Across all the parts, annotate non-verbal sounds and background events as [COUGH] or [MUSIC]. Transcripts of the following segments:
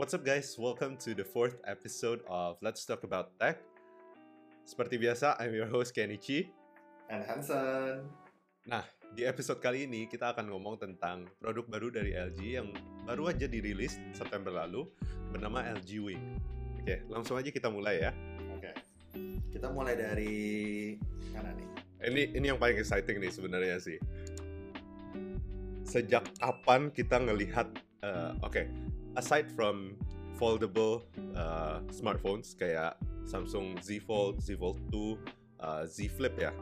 What's up guys? Welcome to the fourth episode of Let's Talk About Tech. Seperti biasa, I'm your host Kenichi. And Hansen. Nah, di episode kali ini kita akan ngomong tentang produk baru dari LG yang baru aja dirilis September lalu bernama LG Wing. Oke, langsung aja kita mulai ya. Oke. Kita mulai dari mana nih? Ini ini yang paling exciting nih sebenarnya sih. Sejak kapan kita ngelihat uh, oke, aside from foldable uh, smartphones kayak Samsung Z Fold, Z Fold 2, uh, Z Flip ya.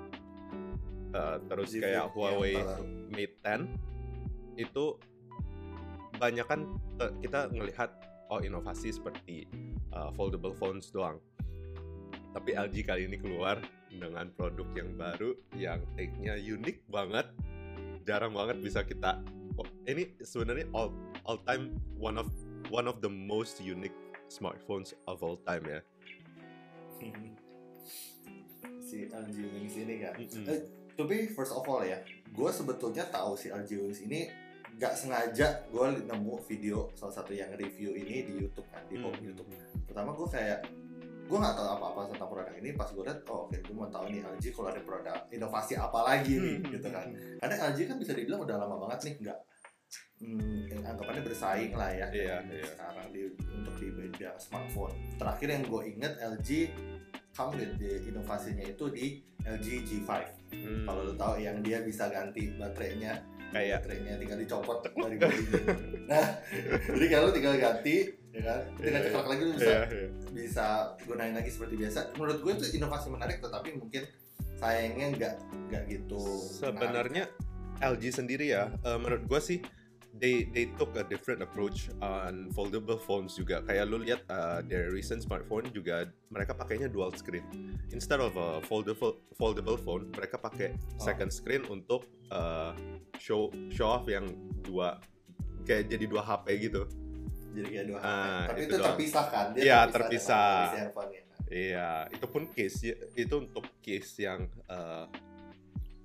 Uh, terus Z kayak Flip Huawei. Mate 10 itu banyak kan eh, kita ngelihat oh inovasi seperti uh, foldable phones doang. Tapi LG kali ini keluar dengan produk yang baru yang take-nya unik banget. Jarang banget bisa kita oh, ini sebenarnya all all time one of one of the most unique smartphones of all time ya. [LAUGHS] si LG Wings ini kan. Mm-mm. Eh, to be first of all ya, gue sebetulnya tahu si LG Wings ini nggak sengaja gue nemu video salah satu yang review ini di YouTube kan di home Hmm. YouTube. Pertama gue kayak gue nggak tahu apa-apa tentang produk ini pas gue liat oh oke gue mau tahu nih LG kalau ada produk inovasi apa lagi nih Hmm. gitu kan karena LG kan bisa dibilang udah lama banget nih nggak hmm, anggapannya bersaing lah ya. Iya, iya. sekarang di untuk di bidang smartphone. Terakhir yang gue inget LG with the inovasinya itu di LG G5 Hmm, kalau lo tahu yang dia bisa ganti baterainya kayak. baterainya tinggal dicopot [LAUGHS] dari nah jadi kalau tinggal ganti ya kan? Tinggal Iya, ceklek lagi lo bisa Iya, iya. bisa gunain lagi seperti biasa. Menurut gue itu inovasi menarik tetapi mungkin sayangnya nggak nggak gitu menarik. sebenarnya LG sendiri ya eh, menurut gua sih they they took a different approach on foldable phones juga kayak lu lihat uh, their recent smartphone juga mereka pakainya dual screen instead of a foldable foldable phone mereka pakai Oh. second screen untuk uh, show show off yang dua kayak jadi dua HP gitu jadi kayak dua Ah, tapi itu itu, terpisah kan dia Iya, terpisah. handphonenya kan. Iya, itu pun case itu untuk case yang uh,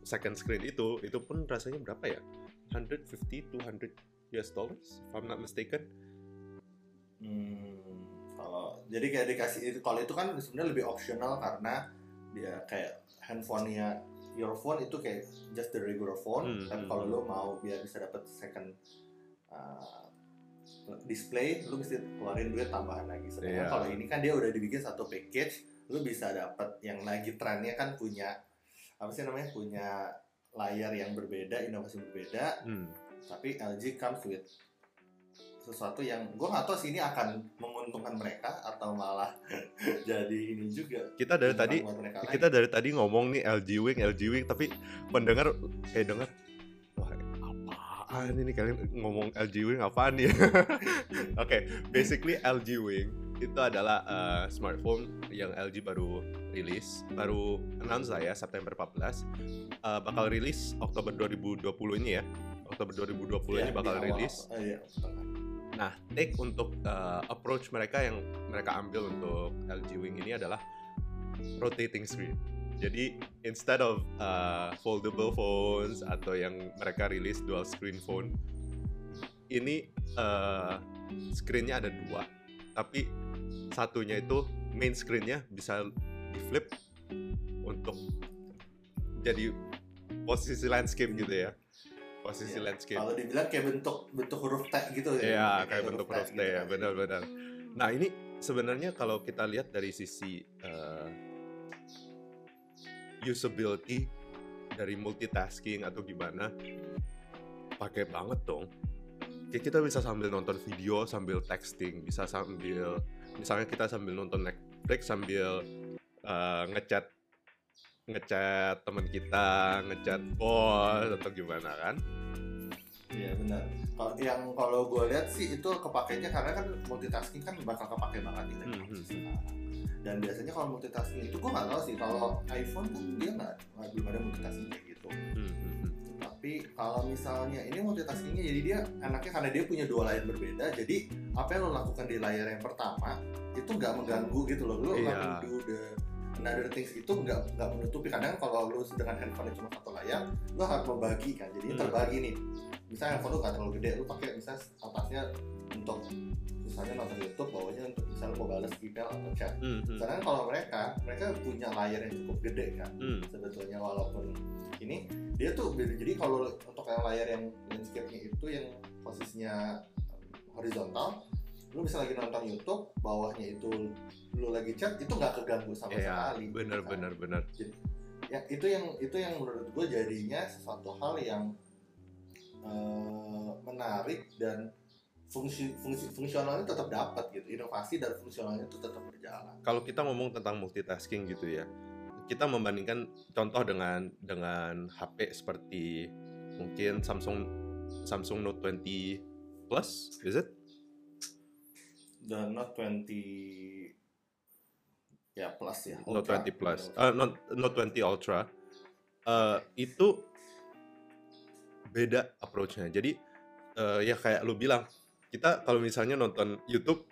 second screen itu itu pun rasanya berapa ya? 150 200 US dollars if I'm not mistaken. Hmm, kalau jadi kayak dikasih itu kalau itu kan sebenarnya lebih optional karena dia kayak handphonenya your phone itu kayak just the regular phone Hmm, tapi hmm, kalau hmm. lo mau biar bisa dapat second uh, display lo mesti keluarin duit tambahan lagi sedangkan Iya. kalau ini kan dia udah dibikin satu package lo bisa dapat yang lagi trennya kan punya apa sih namanya punya layar yang berbeda inovasi berbeda Hmm. tapi LG comes with sesuatu yang gue nggak tahu sih ini akan menguntungkan mereka atau malah [LAUGHS] jadi ini juga Kita dari tadi kita dari tadi ngomong nih LG Wing, LG Wing tapi pendengar eh dengar wah apaan ini kalian ngomong LG Wing apaan ya? [LAUGHS] Oke, basically LG Wing itu adalah uh, smartphone yang LG baru rilis, baru announce lah ya September 14. Uh, bakal rilis Oktober 2020 ini ya. Oktober 2020 ini bakal rilis. oh, iya, tengah. Nah, take untuk uh, approach mereka yang mereka ambil untuk LG Wing ini adalah rotating screen. Jadi instead of uh, foldable phones atau yang mereka rilis dual screen phone, ini uh, screennya ada dua, tapi satunya itu main screennya bisa di flip untuk jadi posisi landscape gitu ya, posisi Iya. landscape. kalau dibilang kayak bentuk bentuk huruf T gitu Iya, kayak bentuk huruf T gitu ya, kan. benar-benar. Nah ini sebenarnya kalau kita lihat dari sisi uh, usability dari multitasking atau gimana, pakai banget dong. Kayak kita bisa sambil nonton video, sambil texting, bisa sambil misalnya kita sambil nonton Netflix sambil uh, ngechat ngechat teman kita, ngechat bos atau gimana kan? Iya benar. Kalau yang kalau gue lihat sih itu kepakainya karena kan multitasking kan bakal kepake banget di teknologi Mhm. sekarang. Dan biasanya kalau multitasking itu gue nggak tahu sih kalau iPhone kan dia nggak belum ada multitasking kayak gitu. Hmm, hmm, hmm. Tapi kalau misalnya ini multitaskingnya jadi dia anaknya karena dia punya dua layar berbeda, jadi apa yang lo lakukan di layar yang pertama itu nggak mengganggu gitu loh. Lo Iya. lakukan do the another things itu nggak nggak menutupi. Kadang kalau lo dengan handphone cuma satu layar, lo harus membagi kan. Jadi Hmm. terbagi nih. Misalnya handphone lo nggak terlalu gede, lo pakai misalnya atasnya untuk misalnya nonton misalnya mau balas email atau chat Hmm, hmm, sedangkan kalau mereka mereka punya layar yang cukup gede kan hmm. sebetulnya walaupun ini dia tuh jadi kalau untuk yang layar yang landscape-nya itu yang posisinya horizontal lu bisa lagi nonton YouTube bawahnya itu lu lagi chat itu nggak keganggu sama Iya, sekali benar kan? benar benar. ya itu yang itu yang menurut gue jadinya sesuatu hal yang eh, menarik dan fungsi fungsi fungsionalnya tetap dapat gitu inovasi dan fungsionalnya itu tetap berjalan Kalau kita ngomong tentang multitasking gitu ya, kita membandingkan contoh dengan dengan HP seperti mungkin Samsung Samsung Note 20 Plus, is it? dan Note 20 ya plus ya Note Ultra. 20 Plus, eh, Note, Note 20 Ultra, eh, itu beda approach-nya. Jadi eh, ya kayak lu bilang, kita kalau misalnya nonton YouTube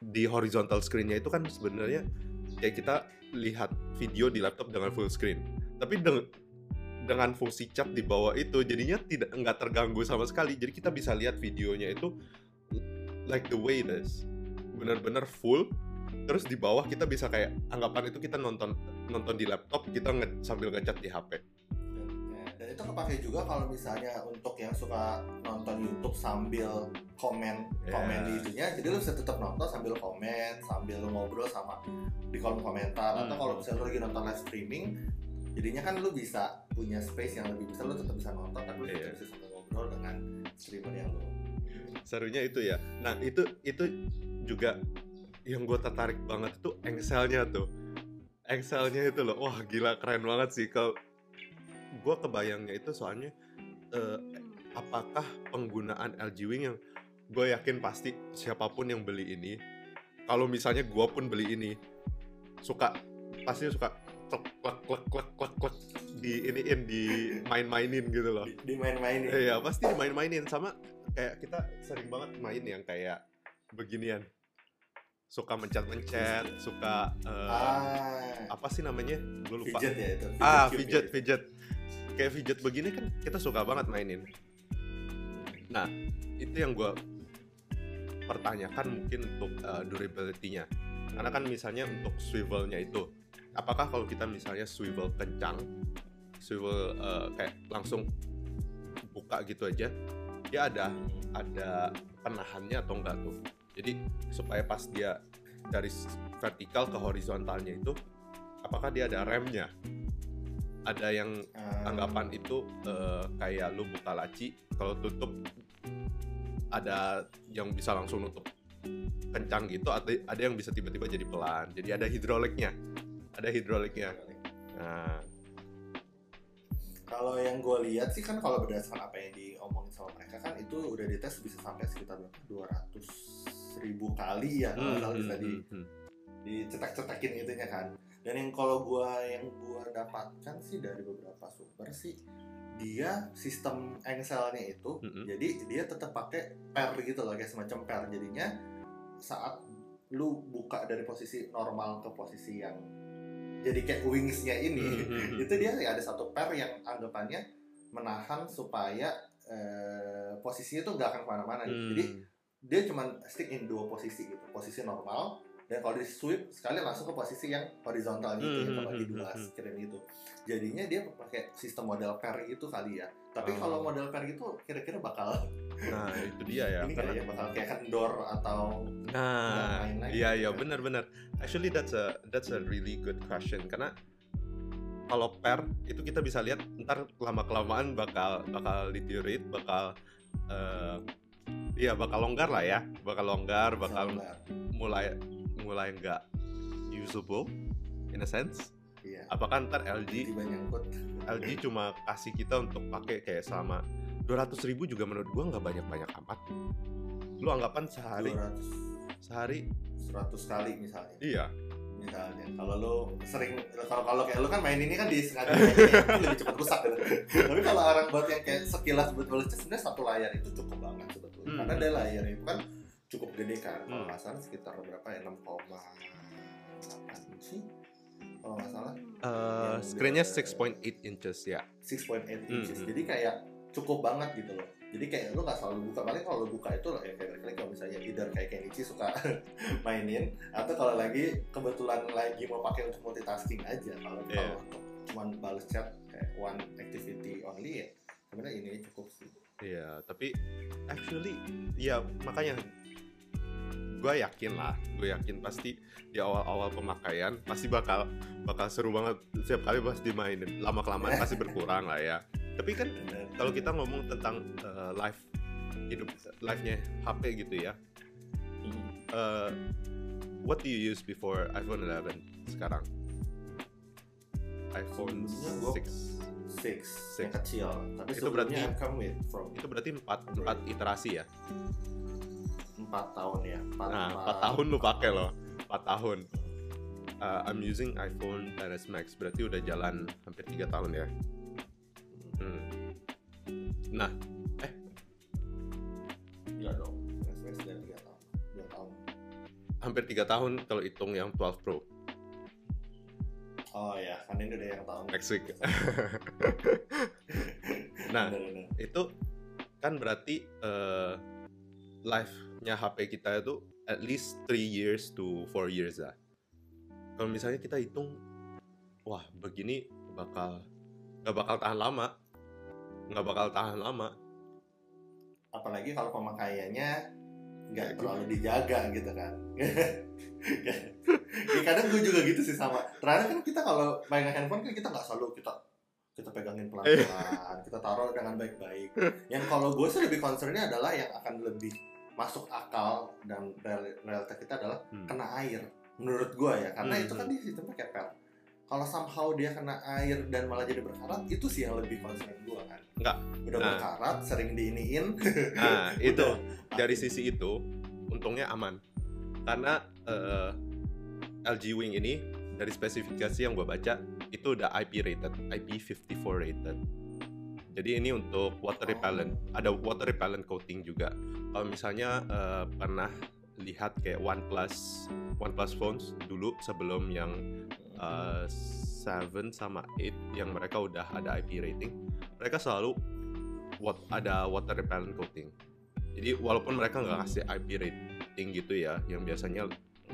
di horizontal screen-nya itu kan sebenarnya kayak kita lihat video di laptop dengan full screen. Tapi deng- dengan fungsi chat di bawah itu jadinya tidak nggak terganggu sama sekali. Jadi kita bisa lihat videonya itu like the way it is. Benar-benar full terus di bawah kita bisa kayak anggapan itu kita nonton nonton di laptop kita nge sambil ngechat di HP itu kepake juga kalau misalnya untuk yang suka nonton YouTube sambil komen komen Ya. di itunya. Jadi lu bisa tetap nonton sambil komen sambil lu ngobrol sama di kolom komentar. Atau Hmm. kalau misalnya lu lagi nonton live streaming jadinya kan lu bisa punya space yang lebih besar lu tetap bisa nonton tapi lu Iya. tetap bisa sambil ngobrol dengan streamer yang lu. Serunya itu ya. Nah itu itu juga yang gue tertarik banget itu Excelnya tuh. Excelnya itu loh. Wah gila keren banget sih. Kalau gue kebayangnya itu soalnya eh, apakah penggunaan LG Wing yang gue yakin pasti siapa pun yang beli ini kalau misalnya gue pun beli ini suka pasti suka klek klek klek klek klek klek di iniin di main-mainin gitu loh. Di, di main-mainin. Iya pasti dimain-mainin sama kayak kita sering banget main yang kayak beginian. Suka mencet-mencet suka eh, ah. apa sih namanya? Gue lupa. Fidget ya itu ah cube fidget ya. fidget kayak fidget begini kan kita suka banget mainin. Nah itu yang gue pertanyakan mungkin untuk eh, durability-nya. Karena kan misalnya untuk swivelnya itu apakah kalau kita misalnya swivel kencang swivel eh, kayak langsung buka gitu aja dia ada ada penahannya atau enggak tuh? Jadi supaya pas dia dari vertikal ke horizontalnya itu apakah dia ada remnya ada yang Ah, anggapan itu eh, kayak lu buka laci kalau tutup ada yang bisa langsung nutup kencang gitu ada ada yang bisa tiba-tiba jadi pelan jadi ada hidroliknya ada hidroliknya nah Kalau yang gue lihat sih kan kalau berdasarkan apa yang diomongin sama mereka kan itu udah dites bisa sampai sekitar berapa? 200 ribu kali ya kalau nggak salah bisa di hmm, hmm. dicetak-cetakin itunya kan. Dan yang kalau gua yang gua dapatkan sih dari beberapa sumber sih dia sistem Excel-nya itu Mm-mm. jadi dia tetap pakai per gitu loh kayak semacam per jadinya saat lu buka dari posisi normal ke posisi yang jadi kayak wings-nya ini Hmm, itu dia ya ada satu per yang anggapannya menahan supaya eh, posisinya tuh nggak akan ke mana-mana gitu. Hmm. jadi dia cuma stick in dua posisi gitu posisi normal dan kalau di sweep sekali langsung ke posisi yang horizontal gitu Hmm, yang kebagi hmm, dua hmm, hmm. screen gitu jadinya dia pakai sistem model pair itu kali ya tapi Oh. kalau model pair itu kira-kira bakal nah itu dia ya [LAUGHS] ini karena ya bakal kayak kendor atau Nah, main lagi iya gitu iya kan. benar-benar. Actually that's a that's a really good question karena kalau per itu kita bisa lihat ntar lama kelamaan bakal bakal deteriorate, bakal eh iya bakal longgar lah ya, bakal longgar, bakal mulai mulai nggak usable in a sense. iya. Apakah ntar LG LG [LAUGHS] cuma kasih kita untuk pakai kayak selama 200 ribu juga menurut gua nggak banyak-banyak amat. Lu anggapan sehari? 200 sehari? 100 kali misalnya. Iya. Misalnya kalau lo sering kalau kalau kayak lo kan main ini kan di sengaja [LAUGHS] itu lebih cepat rusak gitu. Tapi kalau orang buat yang kayak sekilas buat balasnya sebenarnya satu layar itu cukup banget sebetulnya. Hmm. karena dia layar itu kan cukup gede kan kalau Hmm. nggak salah sekitar berapa ya 6,8 inci kalau nggak salah Yang screennya dia- 6.8 inches ya. 6.8 Hmm, inches hmm. jadi kayak cukup banget gitu loh jadi kayak lu nggak selalu buka paling kalau lu buka itu ya kayak balik kalau misalnya either kayak Kenichi suka [LAUGHS] mainin atau kalau lagi kebetulan lagi mau pakai untuk multitasking aja kalau Iya. kalau untuk cuman balas chat kayak one activity only ya sebenarnya ini cukup sih Iya, tapi actually ya makanya gue yakin lah, gue yakin pasti di awal-awal pemakaian pasti bakal bakal seru banget setiap kali pas dimainin. Lama kelamaan [LAUGHS] pasti berkurang lah ya. Tapi kan kalau kita ngomong tentang eh, live hidup live-nya HP gitu ya. eh, what do you use before iPhone 11 sekarang? iPhone Sebelumnya gua- 6 six, yang kecil tapi Itu berarti- come with from itu berarti 4 4 iterasi ya. Empat tahun ya empat, Nah, 4 tahun lu pakai loh. 4 tahun. Uh, I'm using iPhone XS Max, berarti udah jalan hampir 3 tahun ya. Hmm. Nah, Iya dong SPS dari tiga tahun tahun hampir 3 tahun kalau hitung yang 12 Pro oh ya kan ini udah yang tahun next week. [LAUGHS] nah, itu kan berarti uh, life-nya HP kita itu at least 3 years to 4 years lah. Kalau misalnya kita hitung, wah begini bakal nggak bakal tahan lama, nggak bakal tahan lama. apalagi kalau pemakaiannya nggak Kayak terlalu dijaga gitu kan. [LAUGHS] Ya kadang gue juga gitu sih sama. Ternyata kan kita kalau pegang handphone kan kita nggak selalu kita kita pegangin pelan-pelan [LAUGHS] kita taruh dengan baik-baik. Yang kalau gue sih lebih concernnya adalah yang akan lebih masuk akal dan real- realita kita adalah Hmm. kena air menurut gue ya karena Hmm, itu kan hmm. di sistemnya kepel kalau somehow dia kena air dan malah jadi berkarat itu sih yang lebih concern gue kan Nggak. udah Nah. berkarat sering diiniin [LAUGHS] Nah, itu dari sisi itu untungnya aman karena eh, LG Wing ini dari spesifikasi yang gue baca itu udah IP rated, IP54 rated. Jadi ini untuk water repellent, ada water repellent coating juga. Kalau misalnya eh, pernah lihat kayak OnePlus OnePlus phones dulu sebelum yang eh, 7 sama 8 yang mereka udah ada IP rating, mereka selalu wat, ada water repellent coating. Jadi walaupun mereka nggak kasih IP rating gitu ya, yang biasanya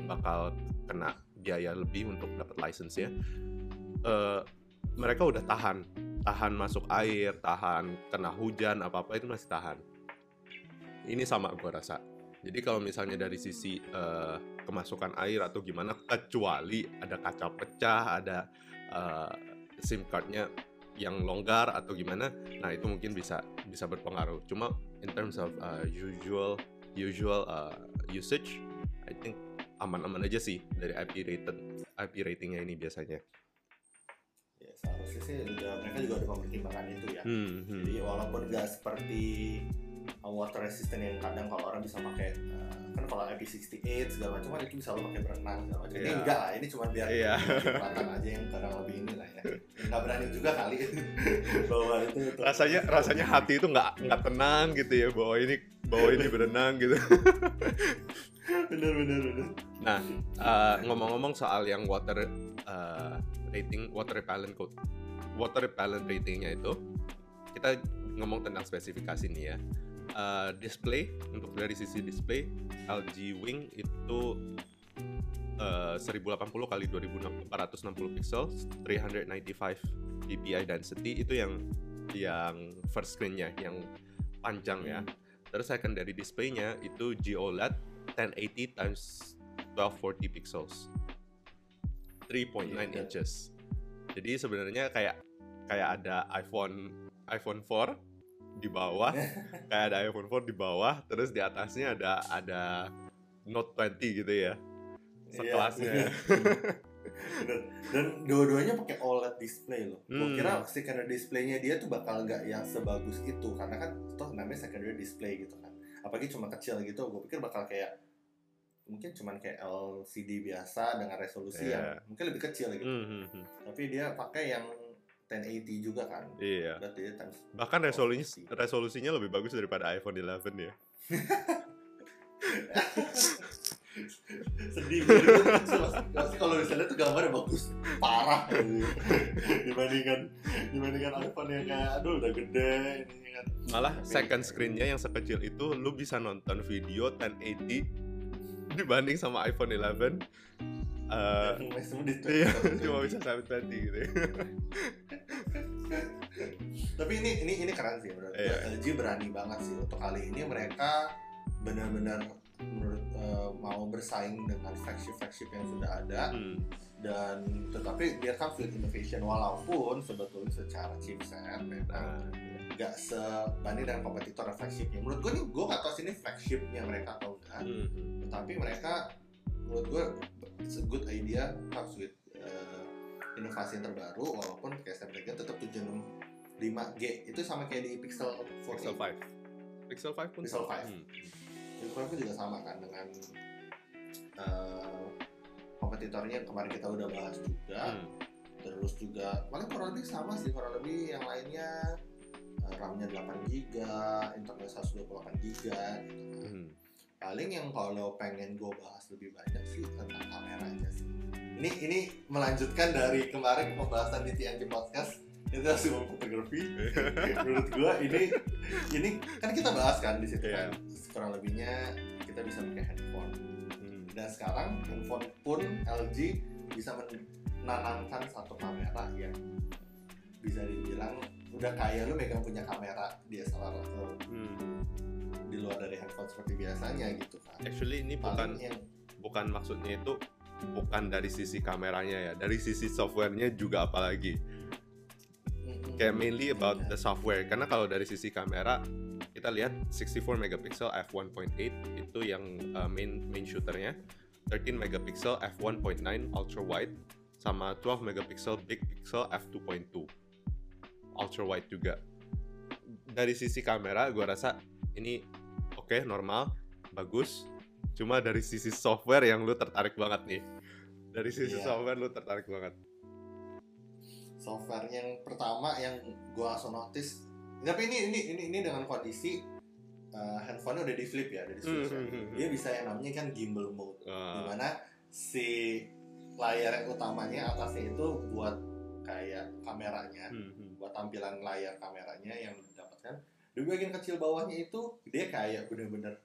bakal kena biaya lebih untuk dapat license-nya, eh, mereka udah tahan, tahan masuk air, tahan kena hujan apa apa itu masih tahan. Ini sama gua rasa. Jadi kalau misalnya dari sisi eh, kemasukan air atau gimana, kecuali ada kaca pecah, ada eh, SIM cardnya yang longgar atau gimana, nah itu mungkin bisa bisa berpengaruh. Cuma in terms of uh, usual usual uh, usage, I think aman-aman aja sih dari IP rated IP ratingnya ini biasanya. Sih juga mereka juga udah mempertimbangkan itu ya Hmm, hmm. jadi walaupun nggak seperti water resistant yang kadang kalau orang bisa pakai uh, kan kalau IP68 segala macam kan itu bisa lo pakai berenang segala macam ini Iya. enggak lah ini cuma biar Iya. kelihatan aja yang kadang lebih ini lah ya nggak berani juga kali [LAUGHS] bahwa itu untuk- rasanya rasanya hati itu nggak nggak tenang gitu ya bahwa ini bahwa ini berenang gitu. [LAUGHS] bener bener bener Nah, uh, ngomong-ngomong soal yang water uh, rating, water repellent code, water repellent ratingnya itu, kita ngomong tentang spesifikasi nih ya. Uh, display untuk dari sisi display LG Wing itu uh, 1080 kali 2460 pixel, 395 dpi density itu yang yang first screen-nya yang panjang ya. Terus secondary display-nya itu GOLED 1080 times 1240 pixels 3.9 Iya. inches jadi sebenarnya kayak kayak ada iPhone iPhone 4 di bawah [LAUGHS] kayak ada iPhone 4 di bawah terus di atasnya ada ada Note 20 gitu ya sekelasnya [LAUGHS] Iya. Dan dua-duanya pakai OLED display loh. Hmm. kira secondary displaynya dia tuh bakal nggak yang sebagus itu karena kan toh namanya secondary display gitu kan. Apalagi cuma kecil gitu, gue pikir bakal kayak mungkin cuman kayak LCD biasa dengan resolusi Iya. yang mungkin lebih kecil gitu. Hmm, hmm. Tapi dia pakai yang 1080 juga kan. iya Berarti dia times bahkan resolusinya resolusinya lebih bagus daripada iPhone 11 ya [LAUGHS] sedih. Pasti- pasti kalau misalnya tuh gambarnya bagus parah gitu. dibanding dibandingkan dibandingkan iPhone yang kayak aduh udah gede ini kan Malah second screen-nya yang sekecil itu lu bisa nonton video 1080 [LAUGHS] dibanding sama iPhone 11 eh di [LAUGHS] iya, 20. cuma bisa 720 gitu. tapi ini ini ini keren sih menurut. Iya. LG berani banget sih untuk kali ini mereka benar-benar menurut eh, mau bersaing dengan flagship flagship yang sudah ada Hmm. dan tetapi biarkan field innovation walaupun sebetulnya secara chipset memang Nah, nggak sebanding dengan kompetitor flagshipnya menurut gue nih gue nggak tahu sih ini flagshipnya mereka atau enggak hmm. tetapi mereka menurut gue it's a good idea comes with uh, inovasi yang terbaru walaupun kayak Snapdragon tetap 765G itu sama kayak di Pixel 4 Pixel 5. Pixel 5 pun Pixel sama. 5. Hmm. Pixel 5 pun juga sama kan dengan uh, kompetitornya yang kemarin kita udah bahas juga Hmm. terus juga paling kurang lebih sama sih kurang lebih yang lainnya RAM-nya 8GB, internet 128GB gitu kan Hmm. paling yang kalau pengen gue bahas lebih banyak sih tentang kameranya sih ini ini melanjutkan dari kemarin pembahasan di TNT podcast itu semua fotografi [LAUGHS] menurut gue ini ini kan kita bahas kan di situ Iya. kan kurang lebihnya kita bisa pakai handphone Hmm. dan sekarang handphone pun LG bisa menanamkan satu kamera yang bisa dibilang udah kayak lu megang punya kamera DSLR atau Hmm. di luar dari handphone seperti biasanya gitu kan Actually ini bukan paling yang bukan maksudnya itu bukan dari sisi kameranya ya, dari sisi softwarenya juga apalagi. mm, Kayak mainly about iya. the software. Karena kalau dari sisi kamera kita lihat 64 megapixel f1.8 itu yang uh, main main shooternya, 13 megapixel f1.9 ultra wide sama 12 megapixel big pixel f2.2 ultra wide juga. Dari sisi kamera gue rasa ini oke normal, bagus. Cuma dari sisi software yang lu tertarik banget nih. Dari sisi Iya. software lu tertarik banget. software yang pertama yang gua langsung notice tapi ini ini ini ini dengan kondisi uh, handphonenya udah di flip ya udah di switch ya. Hmm, dia bisa yang namanya kan gimbal mode Uh, di mana si layar yang utamanya atasnya itu buat kayak kameranya hmm, hmm. Buat tampilan layar kameranya yang didapatkan di bagian kecil bawahnya itu dia kayak bener-bener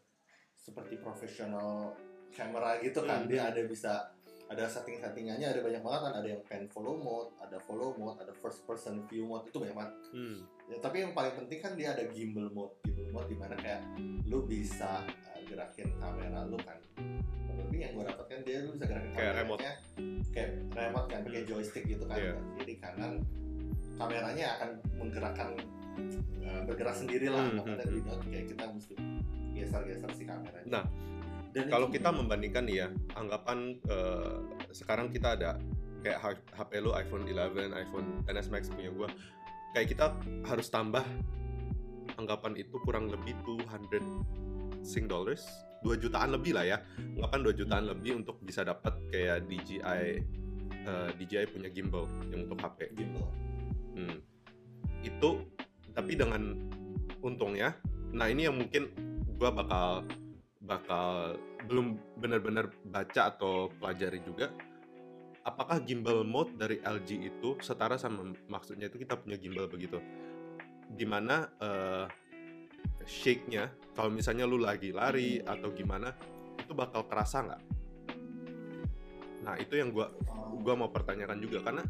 seperti profesional kamera gitu kan Hmm. dia ada bisa ada setting-settingannya ada banyak banget kan ada yang pen follow mode ada follow mode ada first person view mode itu banyak banget Hmm. ya, tapi yang paling penting kan dia ada gimbal mode gimbal mode di mana kayak lu bisa uh, gerakin kamera lu kan lebih yang gue dapatkan dia lu bisa gerakin Kayak kameranya kayak remote kan pakai Hmm. joystick gitu kan Iya. kiri kanan kameranya akan menggerakkan uh, bergerak sendiri lah Hmm, makanya hmm, video kayak kita mesti geser-geser si kameranya. Nah, Dan Kalau kita membandingkan nih ya, anggapan eh, sekarang kita ada kayak HP lu iPhone 11, iPhone XS Max punya gua, kayak kita harus tambah anggapan itu kurang lebih 200 sing dollars, 2 jutaan lebih lah ya. Anggapan 2 jutaan lebih untuk bisa dapat kayak DJI eh, DJI punya gimbal yang untuk HP. gimbal Hmm. Itu tapi dengan untungnya, nah ini yang mungkin gua bakal bakal belum benar-benar baca atau pelajari juga. Apakah gimbal mode dari LG itu setara sama maksudnya itu kita punya gimbal begitu, di mana eh, shake-nya kalau misalnya lu lagi lari atau gimana itu bakal kerasa nggak? Nah itu yang gua Oh, gua mau pertanyakan juga karena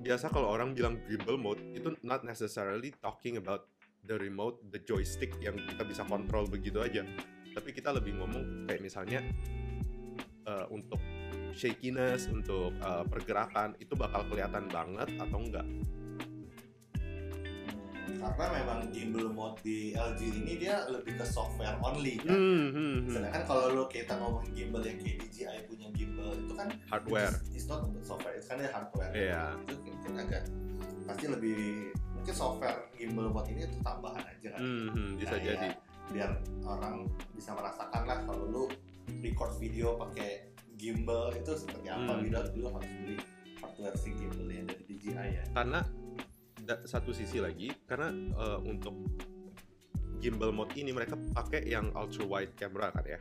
biasa kalau orang bilang gimbal mode itu not necessarily talking about the remote, the joystick yang kita bisa kontrol begitu aja. Tapi kita lebih ngomong kayak misalnya eh, untuk shakiness, untuk eh, pergerakan itu bakal kelihatan banget atau enggak? Karena memang gimbal mode di LG ini dia lebih ke software only kan Hmm, hmm, hmm. Sedangkan kalau lo kita ngomongin gimbal yang kayak DJI punya gimbal itu kan Hardware. it's, it's not software, itu kan dia hardware. Iya. Itu mungkin agak pasti lebih mungkin software gimbal buat ini itu tambahan aja kan. Hmm, hmm, bisa Kayak jadi. Biar orang bisa merasakan lah kalau lu record video pakai gimbal itu seperti apa Hmm. video dulu harus beli hardware si gimbal yang dari DJI ya. karena satu sisi lagi karena eh, untuk gimbal mode ini mereka pakai yang ultra wide camera kan ya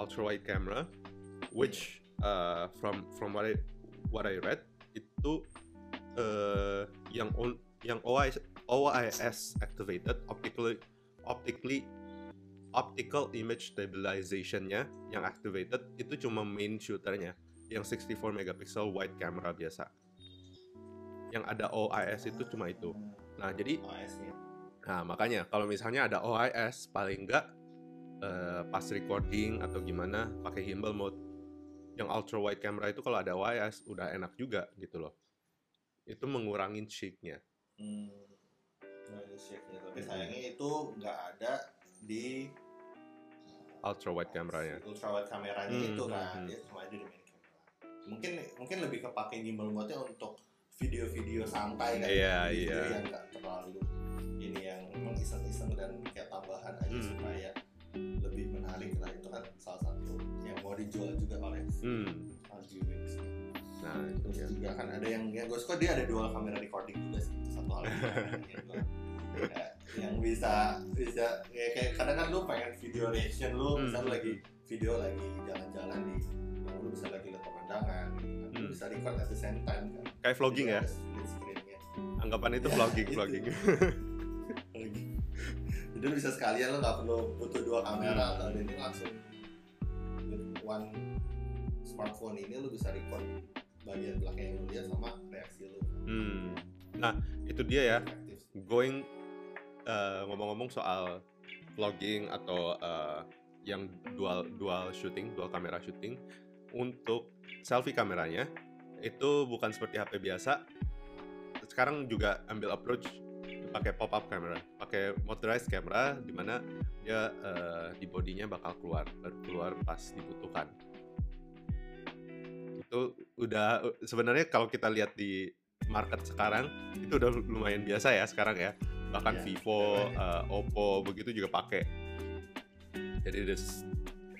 ultra wide camera which uh, from from what I what I read itu eh, yang on, yang OIS, OIS activated optically optically optical image stabilization-nya yang activated itu cuma main shooternya yang 64 megapixel wide camera biasa. Yang ada OIS itu cuma itu. Nah, jadi OS-nya. Nah, makanya kalau misalnya ada OIS, paling enggak eh, pas recording atau gimana pakai gimbal mode. Yang ultra wide camera itu kalau ada OIS udah enak juga gitu loh. Itu mengurangin shake-nya. Hmm. Nah, shake-nya. Tapi sayangnya itu nggak ada di Ultra wide kameranya. ultrawide kameranya Hmm, itu hmm, kan hmm. dia cuma ada di main camera mungkin mungkin lebih kepake gimbal mode untuk video-video santai kan Iya, video iya. yang nggak terlalu ini yang memang iseng-iseng dan kayak tambahan aja Hmm. supaya lebih menarik lah itu kan salah satu yang mau dijual juga oleh Hmm. Wings Nah, itu terus dia. juga kan ada yang yang gue suka dia ada dual kamera recording juga sih itu satu hal yang, kayak [LAUGHS] yang bisa bisa ya, kayak kadang kan lu pengen video reaction lu Hmm. misal lagi video lagi jalan-jalan di yang lu bisa lagi lihat pemandangan gitu kan lu Hmm. bisa record at the same time kan Kayak vlogging ya. Anggapan itu Ya, vlogging, itu. [LAUGHS] vlogging. Jadi lu bisa sekalian lu nggak perlu butuh dua kamera Hmm. atau ada ini langsung one smartphone ini lu bisa record bagian belakang yang lu lihat sama reaksi lu Hmm. Nah, itu dia ya. Going eh, ngomong-ngomong soal vlogging atau eh, yang dual dual shooting, dual kamera shooting untuk selfie kameranya itu bukan seperti HP biasa. Sekarang juga ambil approach pakai pop up camera, pakai motorized camera di mana dia eh, di bodinya bakal keluar keluar pas dibutuhkan. Itu udah sebenarnya kalau kita lihat di market sekarang itu udah lumayan biasa ya sekarang ya. Bahkan Ya, Vivo, eh, Oppo begitu juga pakai. Jadi there's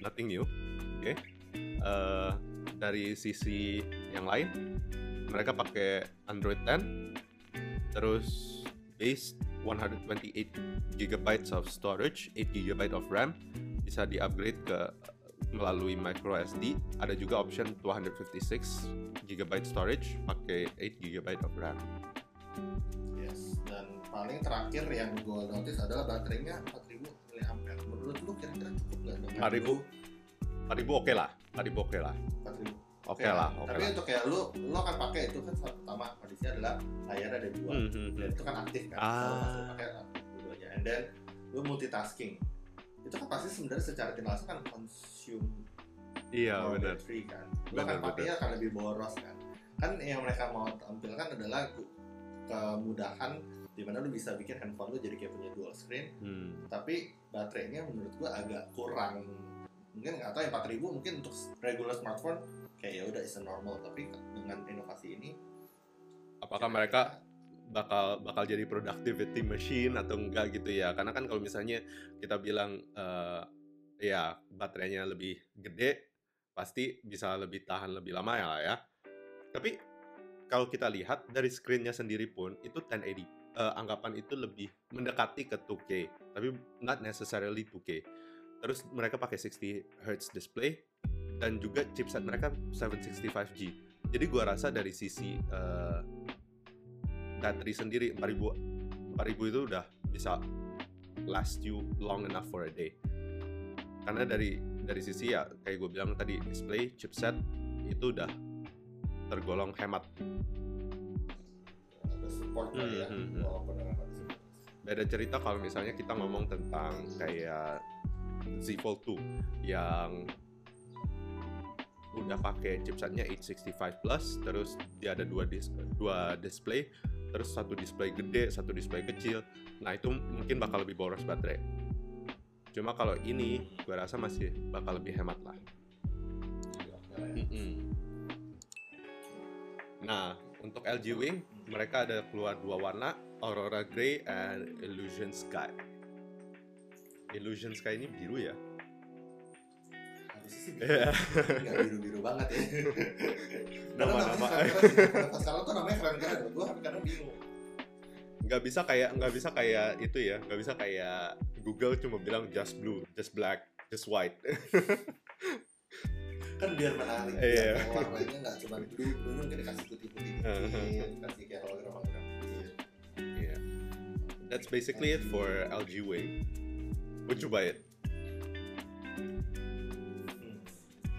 nothing new. Oke. Eh, dari sisi yang lain mereka pakai Android 10 terus base 128 GB of storage, 8 GB of RAM bisa di-upgrade ke melalui micro SD. Ada juga option 256 GB storage pakai 8 GB of RAM. Paling terakhir yang gue notice adalah baterainya 4000 mAh. Menurut lu kira-kira cukup nggak dengan 4000? 4000 oke lah, 4000 oke lah. 4000. Oke lah, oke Tapi lah. untuk kayak lu, lu akan pakai itu kan pertama kondisinya adalah layar ada dua. Hmm, hmm, Dan hmm. itu kan aktif kan. Ah. Kalau lu pakai dua-duanya. And then lu multitasking. Itu kan pasti sebenarnya secara tidak langsung kan consume Iya more benar. battery kan. Lu Benar, kan pakainya akan lebih boros kan. Kan yang mereka mau tampilkan adalah kemudahan di mana lu bisa bikin handphone lu jadi kayak punya dual screen Hmm. tapi baterainya menurut gua agak kurang mungkin nggak tahu ya 4000 mungkin untuk regular smartphone kayak ya udah is normal tapi dengan inovasi ini Apakah mereka bakal bakal jadi productivity machine atau enggak gitu ya? Karena kan kalau misalnya kita bilang eh, ya baterainya lebih gede, pasti bisa lebih tahan lebih lama ya lah ya. Tapi kalau kita lihat dari screen-nya sendiri pun itu 1080. Eh, anggapan itu lebih mendekati ke 2K, tapi not necessarily 2K. Terus mereka pakai 60 Hz display dan juga chipset mereka 765G. Jadi gua rasa dari sisi eh, battery sendiri 4000 4000 itu udah bisa last you long enough for a day. Karena dari dari sisi ya kayak gue bilang tadi display chipset itu udah tergolong hemat. Support ya Hmm, hmm, hmm. walaupun dengan Beda cerita kalau misalnya kita ngomong tentang kayak Z Fold 2 yang udah pakai chipsetnya 865 plus terus dia ada dua dis dua display terus satu display gede satu display kecil. Nah itu mungkin bakal lebih boros baterai. Cuma kalau ini gue rasa masih bakal lebih hemat lah. Mm-mm. nah untuk LG Wing mereka ada keluar dua warna Aurora Grey and Illusion Sky. Illusion Sky ini biru ya? Harusnya sih Iya. nggak biru-biru banget ya. [LAUGHS] Nama-nama. Sekarang tuh namanya keren kan. Gue kadang bingung nggak bisa kayak nggak bisa kayak itu ya. Nggak bisa kayak Google cuma bilang just blue just black just white [LAUGHS] kan biar menarik Iya. biar warnanya nggak cuma blue blue mungkin dikasih putih putih dikit kasih kayak hologram hologram dikit Yeah. That's basically it for LG Wave. Would you buy it? Hmm.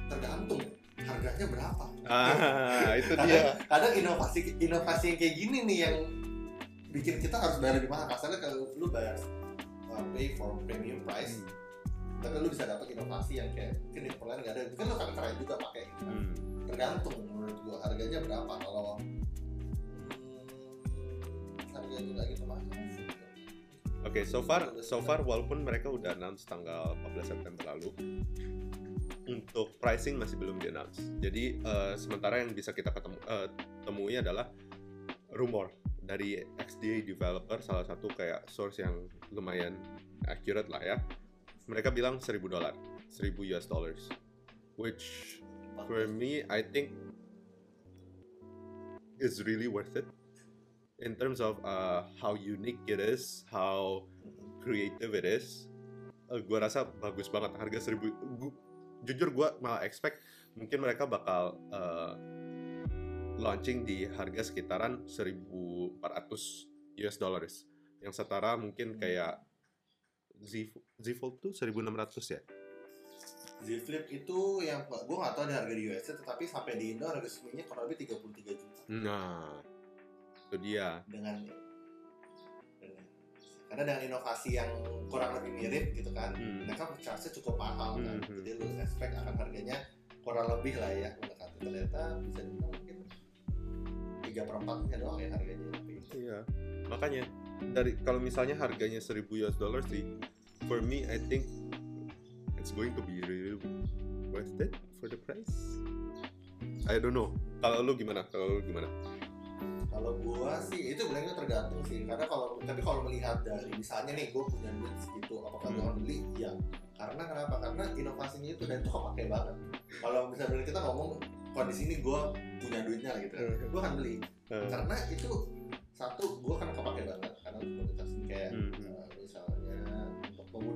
tergantung harganya berapa Ah, itu dia. kadang, kadang inovasi inovasi yang kayak gini nih yang bikin kita harus bayar lebih mahal kasarnya kalau lu bayar uh, pay for premium price tapi lu bisa dapat inovasi yang kayak mungkin di tempat lain nggak ada mungkin lu kan keren juga pakai gitu kan. Hmm. tergantung menurut gua harganya berapa kalau hmm, harganya nggak gitu mahal. Oke, so far so far walaupun mereka udah announce tanggal 14 September lalu untuk pricing masih belum di announce. Jadi eh, sementara yang bisa kita ketemu eh, temui adalah rumor dari XDA developer salah satu kayak source yang lumayan accurate lah ya. Mereka bilang 1000 dolar, 1000 US dollars. Which for me I think is really worth it in terms of uh, how unique it is, how creative it is. Uh, gua rasa bagus banget harga seribu. Gu- jujur gua malah expect mungkin mereka bakal uh, launching di harga sekitaran 1400 US dollars yang setara mungkin kayak Z Z Fold tuh 1600 ya. Z Flip itu yang gue nggak tahu ada harga di US tetapi sampai di Indo harga resminya kurang lebih 33 juta Nah, itu dia. dengan dengan- karena dengan inovasi yang kurang lebih mirip gitu kan Hmm. mereka charge cukup mahal kan Hmm. jadi lu expect akan harganya kurang lebih lah ya mendekati ternyata bisa dibilang mungkin tiga perempatnya doang ya harganya Iya. Makanya dari kalau misalnya harganya 1000 US dollar sih, for me I think it's going to be really worth it for the price. I don't know. Kalau lu gimana? Kalau lu gimana? kalau gua sih itu bilangnya tergantung sih karena kalau tapi kalau melihat dari misalnya nih gua punya duit segitu apakah gua Hmm. akan beli ya karena kenapa karena inovasinya itu dan itu kepake banget kalau misalnya kita ngomong kondisi ini gua punya duitnya lah gitu Hmm. gua akan beli Eh, karena itu satu gua kan kepake banget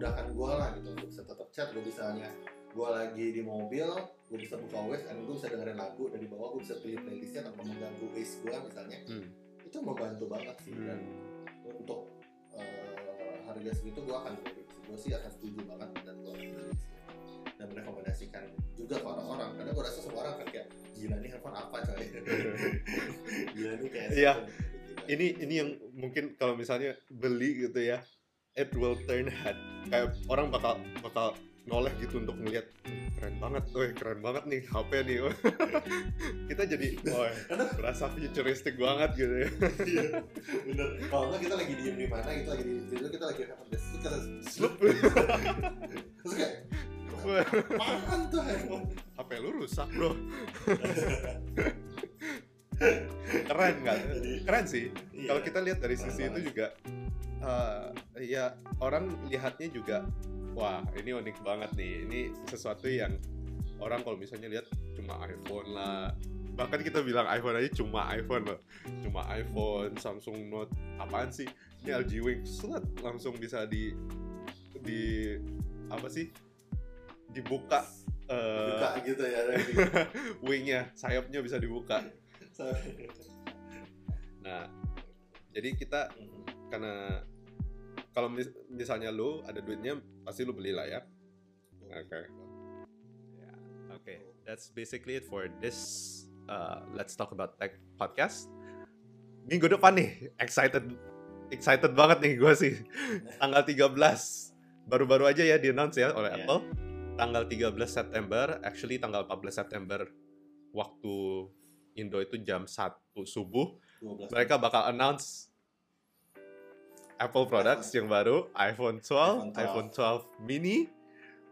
memudahkan gua lah gitu untuk bisa tetap chat. Gua misalnya gua lagi di mobil gua bisa buka OS dan gua bisa dengerin lagu dari bawah gua bisa pilih playlistnya tanpa mengganggu waste gua misalnya. Hmm, itu membantu banget sih dan hmm. untuk uh, harga segitu gua akan beli gua sih akan setuju banget dan gua akan beli dan merekomendasikan juga ke orang-orang. Karena gua rasa semua orang kan kayak gila nih handphone apa coy? [LAUGHS] Gila nih kayak Iya. Ini ini yang mungkin kalau misalnya beli gitu ya, it will turn head. Kayak orang bakal bakal noleh gitu untuk ngelihat keren banget, weh keren banget nih HP nih. [LAUGHS] Kita jadi, wah, berasa futuristic banget gitu ya. Iya, bener. Kalau enggak kita lagi diem di mana, kita lagi di tidur, kita lagi desk, terus kita Slup. [LAUGHS] terus kayak apaan tuh? HP lu rusak bro. [LAUGHS] Keren kan? Keren sih. Iya. Kalau kita lihat dari sisi itu juga, eh, ya orang lihatnya juga, wah ini unik banget nih. Ini sesuatu yang orang kalau misalnya lihat cuma iPhone lah. Bahkan kita bilang iPhone aja cuma iPhone loh. Cuma iPhone, Samsung Note, apaan sih? Ini LG Wing, slut, langsung bisa di di apa sih? Dibuka eh, buka gitu ya [LAUGHS] wingnya, sayapnya bisa dibuka. Nah, jadi kita karena kalau mis- misalnya lu ada duitnya pasti lu beli lah ya. Oke. Ya, Oke, that's basically it for this uh, Let's Talk About Tech podcast. Minggu depan nih, excited excited banget nih gue sih. [LAUGHS] Tanggal 13 baru-baru aja ya di announce ya oleh Iya. Apple. Tanggal 13 September, actually tanggal 14 September waktu Indo itu jam 1 subuh 12 mereka bakal announce Apple products yang baru iPhone 12, iPhone iPhone 12 mini,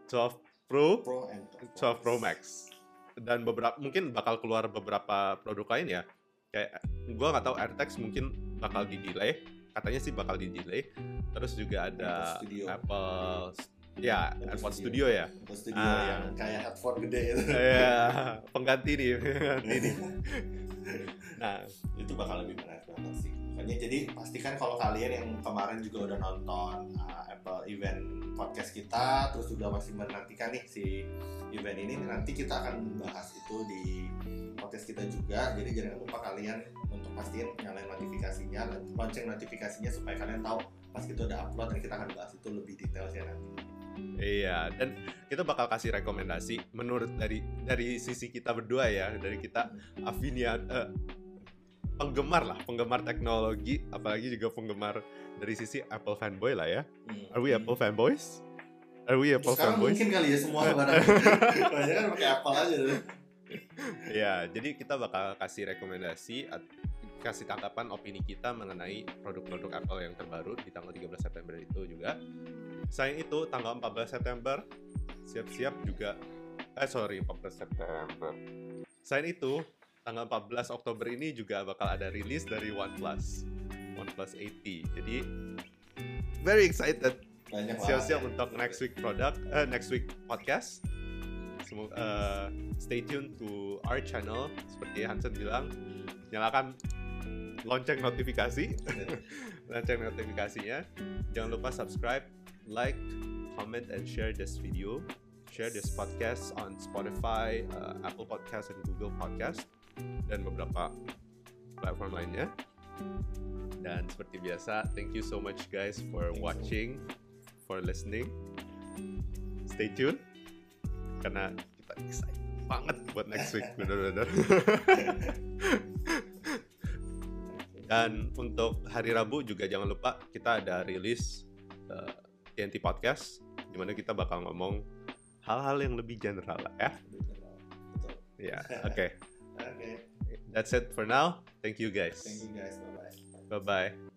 12 Pro, Pro and 12 Pro Max. Dan beberapa mungkin bakal keluar beberapa produk lain ya. Kayak gua nggak tahu AirTags mungkin bakal di delay, katanya sih bakal di delay. Terus juga ada Apple Studio. Apple Ya, AirPod AirPod Studio. Studio ya. Atau studio Ah. yang kayak headphone gede itu. [LAUGHS] Iya, pengganti nih, [LAUGHS] pengganti nih. [LAUGHS] Nah, itu bakal lebih menarik banget sih. Makanya jadi pastikan kalau kalian yang kemarin juga udah nonton uh, Apple event podcast kita, terus juga masih menantikan nih si event ini, nanti kita akan bahas itu di podcast kita juga. Jadi jangan lupa kalian untuk pastiin nyalain notifikasinya, lonceng notifikasinya supaya kalian tahu pas kita udah upload dan kita akan bahas itu lebih detail ya nanti. iya, dan kita bakal kasih rekomendasi menurut dari dari sisi kita berdua ya, dari kita Avinia eh, penggemar lah, penggemar teknologi, apalagi juga penggemar dari sisi Apple fanboy lah ya. Are we Apple fanboys? Are we Apple Sekarang fanboys? mungkin kali ya semua [LAUGHS] barang. Banyak kan pakai Apple aja deh. Ya, jadi kita bakal kasih rekomendasi, kasih tanggapan opini kita mengenai produk-produk Apple yang terbaru di tanggal 13 September itu juga. Selain itu, tanggal 14 September, siap-siap juga, eh sorry, 14 September. Selain itu, tanggal 14 Oktober ini juga bakal ada rilis dari OnePlus, OnePlus 80. Jadi, very excited. Siap-siap untuk next week product eh, next week podcast. Semoga eh, stay tune to our channel. Seperti Hansen bilang nyalakan lonceng notifikasi. [LAUGHS] Lonceng notifikasinya. Jangan lupa subscribe like comment and share this video. Share this podcast on Spotify uh, Apple Podcast dan Google Podcast dan beberapa platform lainnya dan seperti biasa thank you so much guys for watching for listening. Stay tuned karena kita excited banget buat next week [LAUGHS] bener-bener. [LAUGHS] Dan untuk hari Rabu juga jangan lupa kita ada rilis uh, TNT Podcast di mana kita bakal ngomong hal-hal yang lebih general lah ya. Betul. Ya, oke. [LAUGHS] Oke. That's it for now. Thank you guys. Thank you guys. Bye bye. Bye bye.